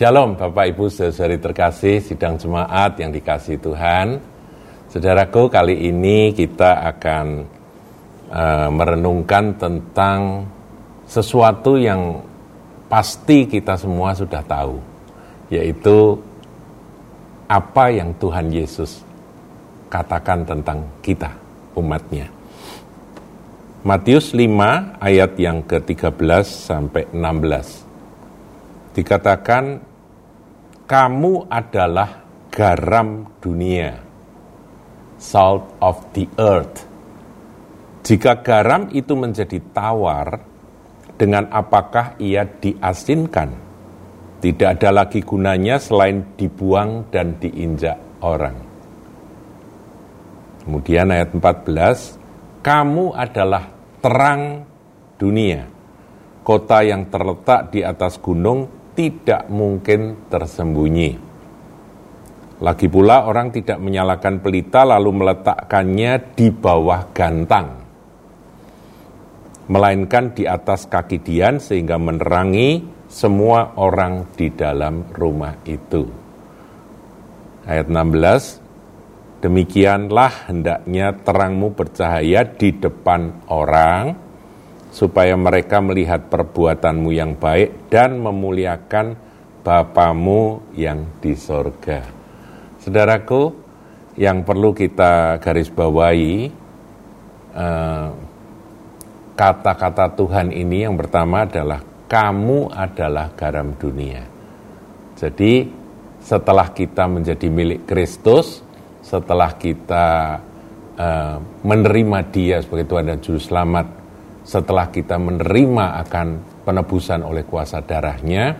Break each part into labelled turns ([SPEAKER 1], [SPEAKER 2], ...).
[SPEAKER 1] Shalom Bapak Ibu saudari terkasih sidang jemaat yang dikasih Tuhan. Saudaraku kali ini kita akan uh, merenungkan tentang sesuatu yang pasti kita semua sudah tahu, yaitu apa yang Tuhan Yesus katakan tentang kita, umatnya. Matius 5 ayat yang ke-13 sampai 16. Dikatakan kamu adalah garam dunia, salt of the earth. Jika garam itu menjadi tawar, dengan apakah ia diasinkan? Tidak ada lagi gunanya selain dibuang dan diinjak orang. Kemudian ayat 14, kamu adalah terang dunia. Kota yang terletak di atas gunung tidak mungkin tersembunyi. Lagi pula orang tidak menyalakan pelita lalu meletakkannya di bawah gantang. Melainkan di atas kaki dian sehingga menerangi semua orang di dalam rumah itu. Ayat 16, demikianlah hendaknya terangmu bercahaya di depan orang, supaya mereka melihat perbuatanmu yang baik dan memuliakan Bapamu yang di sorga. Saudaraku, yang perlu kita garis bawahi, eh, kata-kata Tuhan ini yang pertama adalah kamu adalah garam dunia. Jadi setelah kita menjadi milik Kristus, setelah kita uh, menerima Dia sebagai Tuhan dan Juru Selamat, setelah kita menerima akan penebusan oleh kuasa darahnya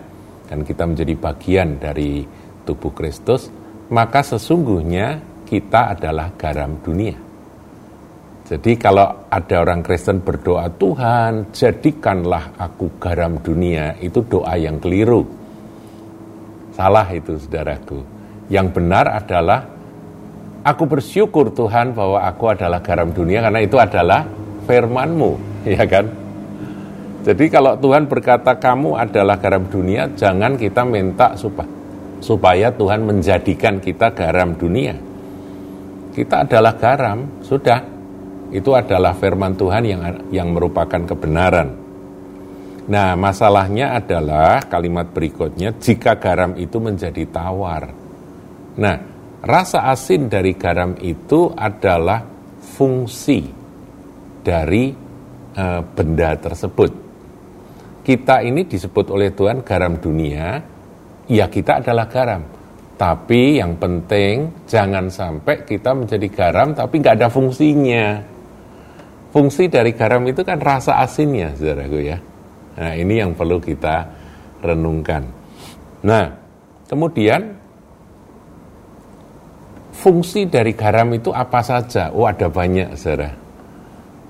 [SPEAKER 1] dan kita menjadi bagian dari tubuh Kristus, maka sesungguhnya kita adalah garam dunia. Jadi kalau ada orang Kristen berdoa, Tuhan jadikanlah aku garam dunia, itu doa yang keliru. Salah itu saudaraku. Yang benar adalah, aku bersyukur Tuhan bahwa aku adalah garam dunia karena itu adalah firmanmu ya kan? Jadi kalau Tuhan berkata kamu adalah garam dunia, jangan kita minta supaya supaya Tuhan menjadikan kita garam dunia. Kita adalah garam, sudah. Itu adalah firman Tuhan yang yang merupakan kebenaran. Nah, masalahnya adalah kalimat berikutnya jika garam itu menjadi tawar. Nah, rasa asin dari garam itu adalah fungsi dari uh, benda tersebut. Kita ini disebut oleh Tuhan garam dunia, ya kita adalah garam. Tapi yang penting jangan sampai kita menjadi garam tapi nggak ada fungsinya. Fungsi dari garam itu kan rasa asinnya, saudaraku ya. Nah ini yang perlu kita renungkan. Nah kemudian fungsi dari garam itu apa saja? Oh ada banyak, saudara.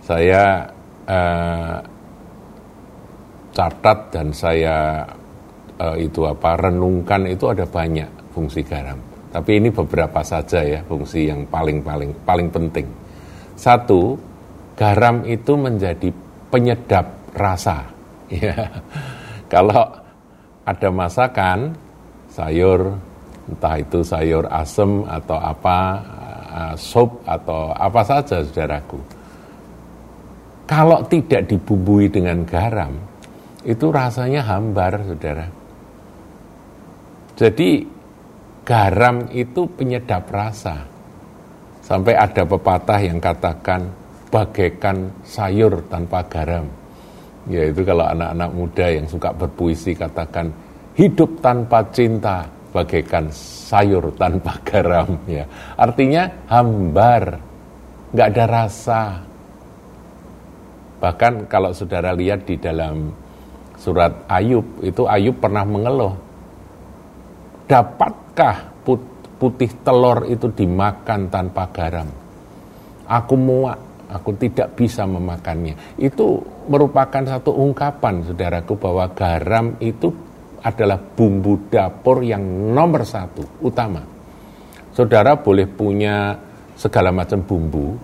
[SPEAKER 1] Saya uh, catat dan saya uh, itu apa renungkan itu ada banyak fungsi garam. Tapi ini beberapa saja ya fungsi yang paling paling paling penting. Satu, garam itu menjadi penyedap rasa. Ya. Kalau ada masakan sayur entah itu sayur asem atau apa, uh, sup atau apa saja saudaraku kalau tidak dibumbui dengan garam, itu rasanya hambar, saudara. Jadi garam itu penyedap rasa. Sampai ada pepatah yang katakan bagaikan sayur tanpa garam. Yaitu kalau anak-anak muda yang suka berpuisi katakan hidup tanpa cinta bagaikan sayur tanpa garam. Ya, artinya hambar, nggak ada rasa, Bahkan kalau saudara lihat di dalam surat Ayub, itu Ayub pernah mengeluh. Dapatkah putih telur itu dimakan tanpa garam? Aku muak, aku tidak bisa memakannya. Itu merupakan satu ungkapan, saudaraku, bahwa garam itu adalah bumbu dapur yang nomor satu, utama. Saudara boleh punya segala macam bumbu,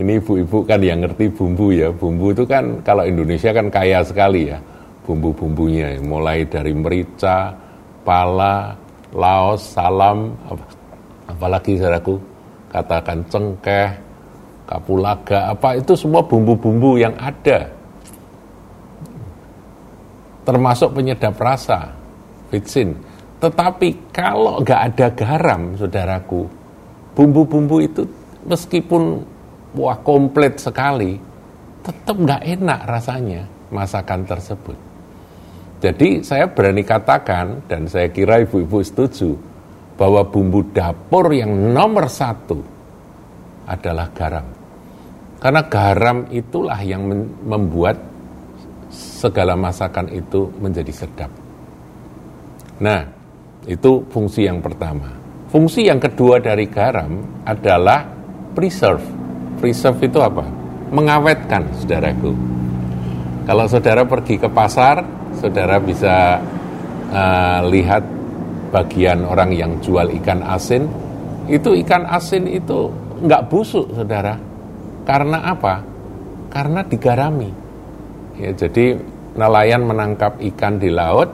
[SPEAKER 1] ini ibu-ibu kan yang ngerti bumbu ya. Bumbu itu kan kalau Indonesia kan kaya sekali ya. bumbu-bumbunya, mulai dari merica, pala, laos, salam, apalagi saudaraku, katakan cengkeh, kapulaga, apa itu semua bumbu-bumbu yang ada. Termasuk penyedap rasa, vitsin. Tetapi kalau nggak ada garam, saudaraku, bumbu-bumbu itu meskipun wah komplit sekali, tetap nggak enak rasanya masakan tersebut. Jadi saya berani katakan dan saya kira ibu-ibu setuju bahwa bumbu dapur yang nomor satu adalah garam. Karena garam itulah yang membuat segala masakan itu menjadi sedap. Nah, itu fungsi yang pertama. Fungsi yang kedua dari garam adalah preserve. Preserve itu apa? Mengawetkan, saudaraku. Kalau saudara pergi ke pasar, saudara bisa uh, lihat bagian orang yang jual ikan asin. Itu ikan asin itu nggak busuk, saudara. Karena apa? Karena digarami. Ya, jadi nelayan menangkap ikan di laut,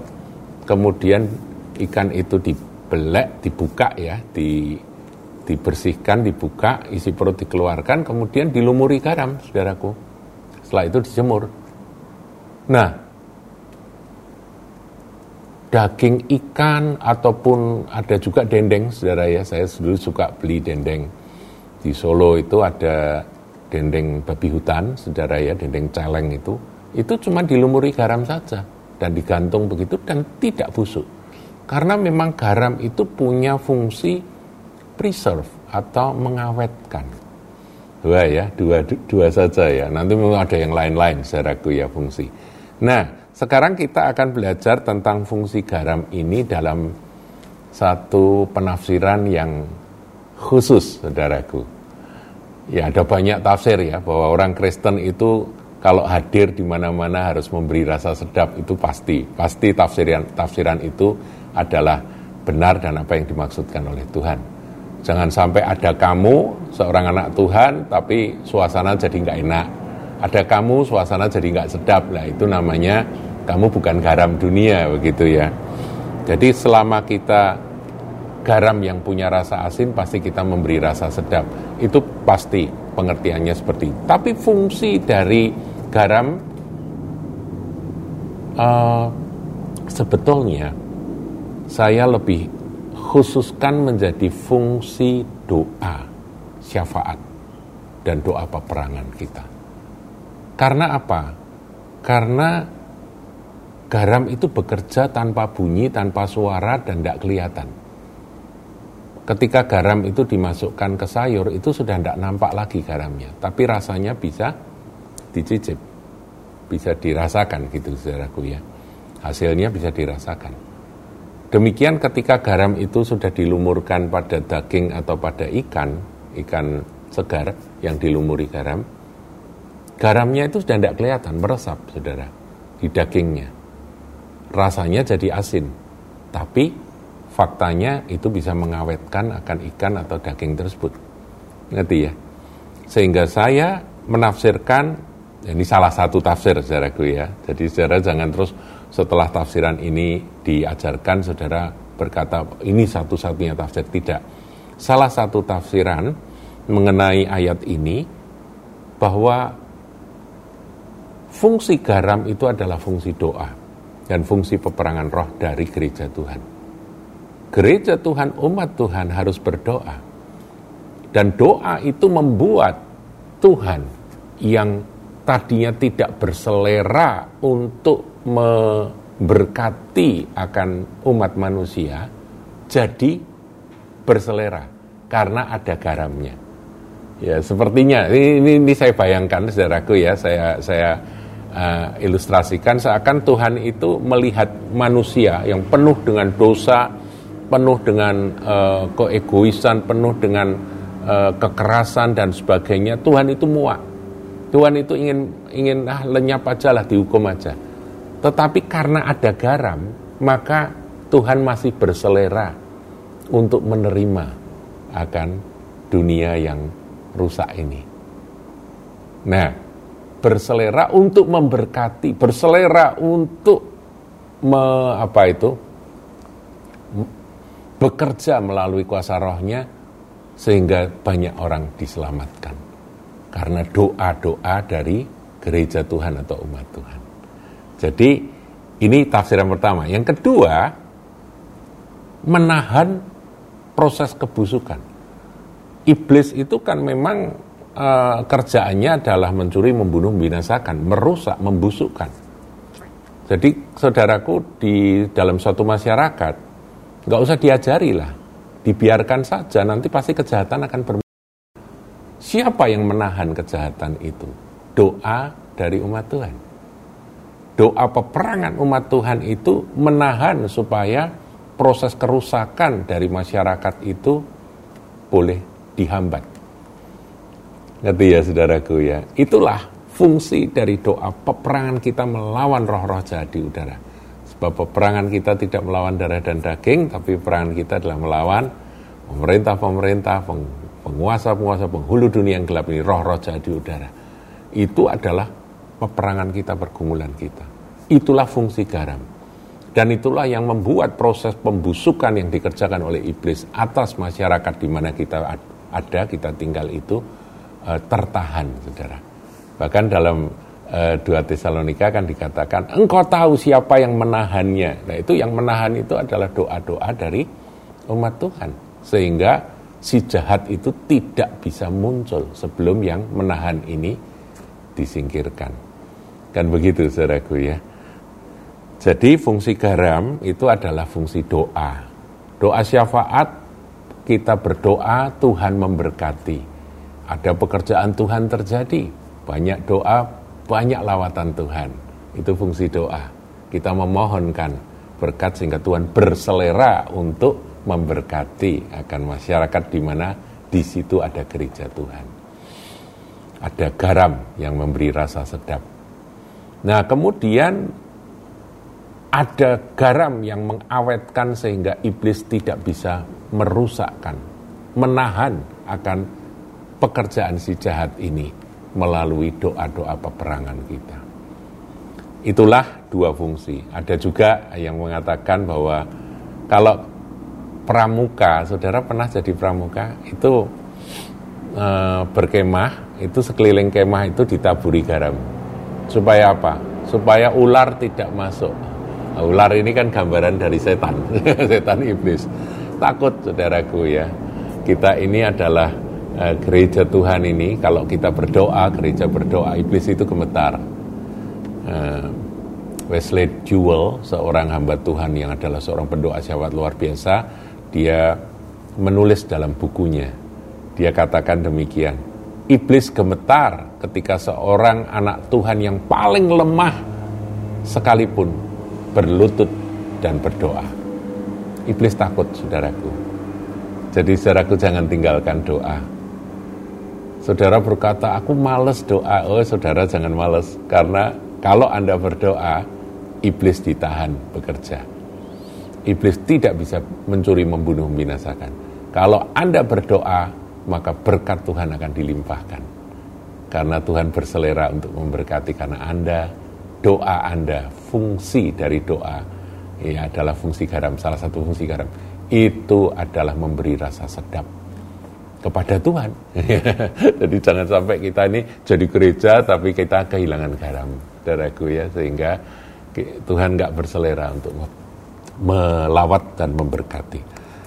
[SPEAKER 1] kemudian ikan itu dibelek, dibuka ya, di, dibersihkan, dibuka, isi perut dikeluarkan, kemudian dilumuri garam, saudaraku. Setelah itu dijemur. Nah, daging ikan ataupun ada juga dendeng, saudara ya, saya dulu suka beli dendeng. Di Solo itu ada dendeng babi hutan, saudara ya, dendeng celeng itu, itu cuma dilumuri garam saja dan digantung begitu dan tidak busuk. Karena memang garam itu punya fungsi preserve atau mengawetkan. Dua ya, dua, dua saja ya. Nanti memang ada yang lain-lain secara ya fungsi. Nah, sekarang kita akan belajar tentang fungsi garam ini dalam satu penafsiran yang khusus, saudaraku. Ya, ada banyak tafsir ya, bahwa orang Kristen itu kalau hadir di mana-mana harus memberi rasa sedap, itu pasti. Pasti tafsiran, tafsiran itu adalah benar dan apa yang dimaksudkan oleh Tuhan. Jangan sampai ada kamu, seorang anak Tuhan, tapi suasana jadi nggak enak. Ada kamu suasana jadi nggak sedap. Lah itu namanya kamu bukan garam dunia begitu ya. Jadi selama kita garam yang punya rasa asin pasti kita memberi rasa sedap. Itu pasti pengertiannya seperti itu. tapi fungsi dari garam uh, sebetulnya saya lebih khususkan menjadi fungsi doa syafaat dan doa peperangan kita karena apa? Karena garam itu bekerja tanpa bunyi, tanpa suara, dan tidak kelihatan. Ketika garam itu dimasukkan ke sayur, itu sudah tidak nampak lagi garamnya. Tapi rasanya bisa dicicip, bisa dirasakan gitu saudaraku ya. Hasilnya bisa dirasakan. Demikian ketika garam itu sudah dilumurkan pada daging atau pada ikan, ikan segar yang dilumuri garam, Garamnya itu sudah tidak kelihatan, meresap, saudara, di dagingnya. Rasanya jadi asin, tapi faktanya itu bisa mengawetkan akan ikan atau daging tersebut. Ngerti ya? Sehingga saya menafsirkan, ini salah satu tafsir, saudaraku ya. Jadi saudara jangan terus setelah tafsiran ini diajarkan, saudara berkata, ini satu-satunya tafsir. Tidak. Salah satu tafsiran mengenai ayat ini, bahwa Fungsi garam itu adalah fungsi doa dan fungsi peperangan roh dari gereja Tuhan. Gereja Tuhan, umat Tuhan harus berdoa. Dan doa itu membuat Tuhan yang tadinya tidak berselera untuk memberkati akan umat manusia, jadi berselera karena ada garamnya. Ya, sepertinya ini, ini, saya bayangkan saudaraku ya, saya saya uh, ilustrasikan seakan Tuhan itu melihat manusia yang penuh dengan dosa, penuh dengan uh, keegoisan, penuh dengan uh, kekerasan dan sebagainya. Tuhan itu muak. Tuhan itu ingin ingin ah, lenyap aja lah dihukum aja. Tetapi karena ada garam, maka Tuhan masih berselera untuk menerima akan dunia yang rusak ini. Nah, berselera untuk memberkati, berselera untuk me, apa itu bekerja melalui kuasa rohnya sehingga banyak orang diselamatkan karena doa-doa dari gereja Tuhan atau umat Tuhan. Jadi ini tafsiran pertama. Yang kedua, menahan proses kebusukan. Iblis itu kan memang e, kerjaannya adalah mencuri, membunuh, membinasakan, merusak, membusukkan. Jadi saudaraku di dalam suatu masyarakat nggak usah diajari lah, dibiarkan saja nanti pasti kejahatan akan ber Siapa yang menahan kejahatan itu? Doa dari umat Tuhan. Doa peperangan umat Tuhan itu menahan supaya proses kerusakan dari masyarakat itu boleh dihambat. Ngerti ya saudaraku ya. Itulah fungsi dari doa peperangan kita melawan roh-roh jahat di udara. Sebab peperangan kita tidak melawan darah dan daging, tapi peperangan kita adalah melawan pemerintah-pemerintah, penguasa-penguasa penghulu dunia yang gelap ini, roh-roh jahat di udara. Itu adalah peperangan kita, pergumulan kita. Itulah fungsi garam. Dan itulah yang membuat proses pembusukan yang dikerjakan oleh iblis atas masyarakat di mana kita ada, kita tinggal itu uh, tertahan, saudara. Bahkan dalam uh, dua Tesalonika kan dikatakan, engkau tahu siapa yang menahannya. Nah itu yang menahan itu adalah doa-doa dari umat Tuhan. Sehingga si jahat itu tidak bisa muncul sebelum yang menahan ini disingkirkan. Kan begitu saudaraku ya. Jadi fungsi garam itu adalah fungsi doa. Doa syafaat kita berdoa Tuhan memberkati. Ada pekerjaan Tuhan terjadi, banyak doa, banyak lawatan Tuhan. Itu fungsi doa. Kita memohonkan berkat sehingga Tuhan berselera untuk memberkati akan masyarakat di mana di situ ada gereja Tuhan. Ada garam yang memberi rasa sedap. Nah, kemudian ada garam yang mengawetkan sehingga iblis tidak bisa merusakkan, menahan akan pekerjaan si jahat ini melalui doa-doa peperangan kita. Itulah dua fungsi. Ada juga yang mengatakan bahwa kalau pramuka, saudara pernah jadi pramuka, itu e, berkemah, itu sekeliling kemah itu ditaburi garam. Supaya apa? Supaya ular tidak masuk. Nah, ular ini kan gambaran dari setan, setan iblis. Takut saudaraku ya. Kita ini adalah e, gereja Tuhan ini, kalau kita berdoa, gereja berdoa, iblis itu gemetar. E, Wesley Jewell, seorang hamba Tuhan yang adalah seorang pendoa syawat luar biasa, dia menulis dalam bukunya. Dia katakan demikian. Iblis gemetar ketika seorang anak Tuhan yang paling lemah sekalipun berlutut dan berdoa. Iblis takut, saudaraku. Jadi saudaraku jangan tinggalkan doa. Saudara berkata, aku males doa. Oh saudara jangan males. Karena kalau Anda berdoa, iblis ditahan bekerja iblis tidak bisa mencuri, membunuh, membinasakan. Kalau Anda berdoa, maka berkat Tuhan akan dilimpahkan. Karena Tuhan berselera untuk memberkati karena Anda, doa Anda, fungsi dari doa, ya adalah fungsi garam, salah satu fungsi garam. Itu adalah memberi rasa sedap kepada Tuhan. jadi jangan sampai kita ini jadi gereja tapi kita kehilangan garam, saudaraku ya, sehingga Tuhan nggak berselera untuk melawat dan memberkati.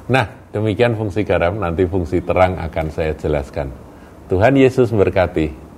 [SPEAKER 1] Nah, demikian fungsi garam, nanti fungsi terang akan saya jelaskan. Tuhan Yesus memberkati.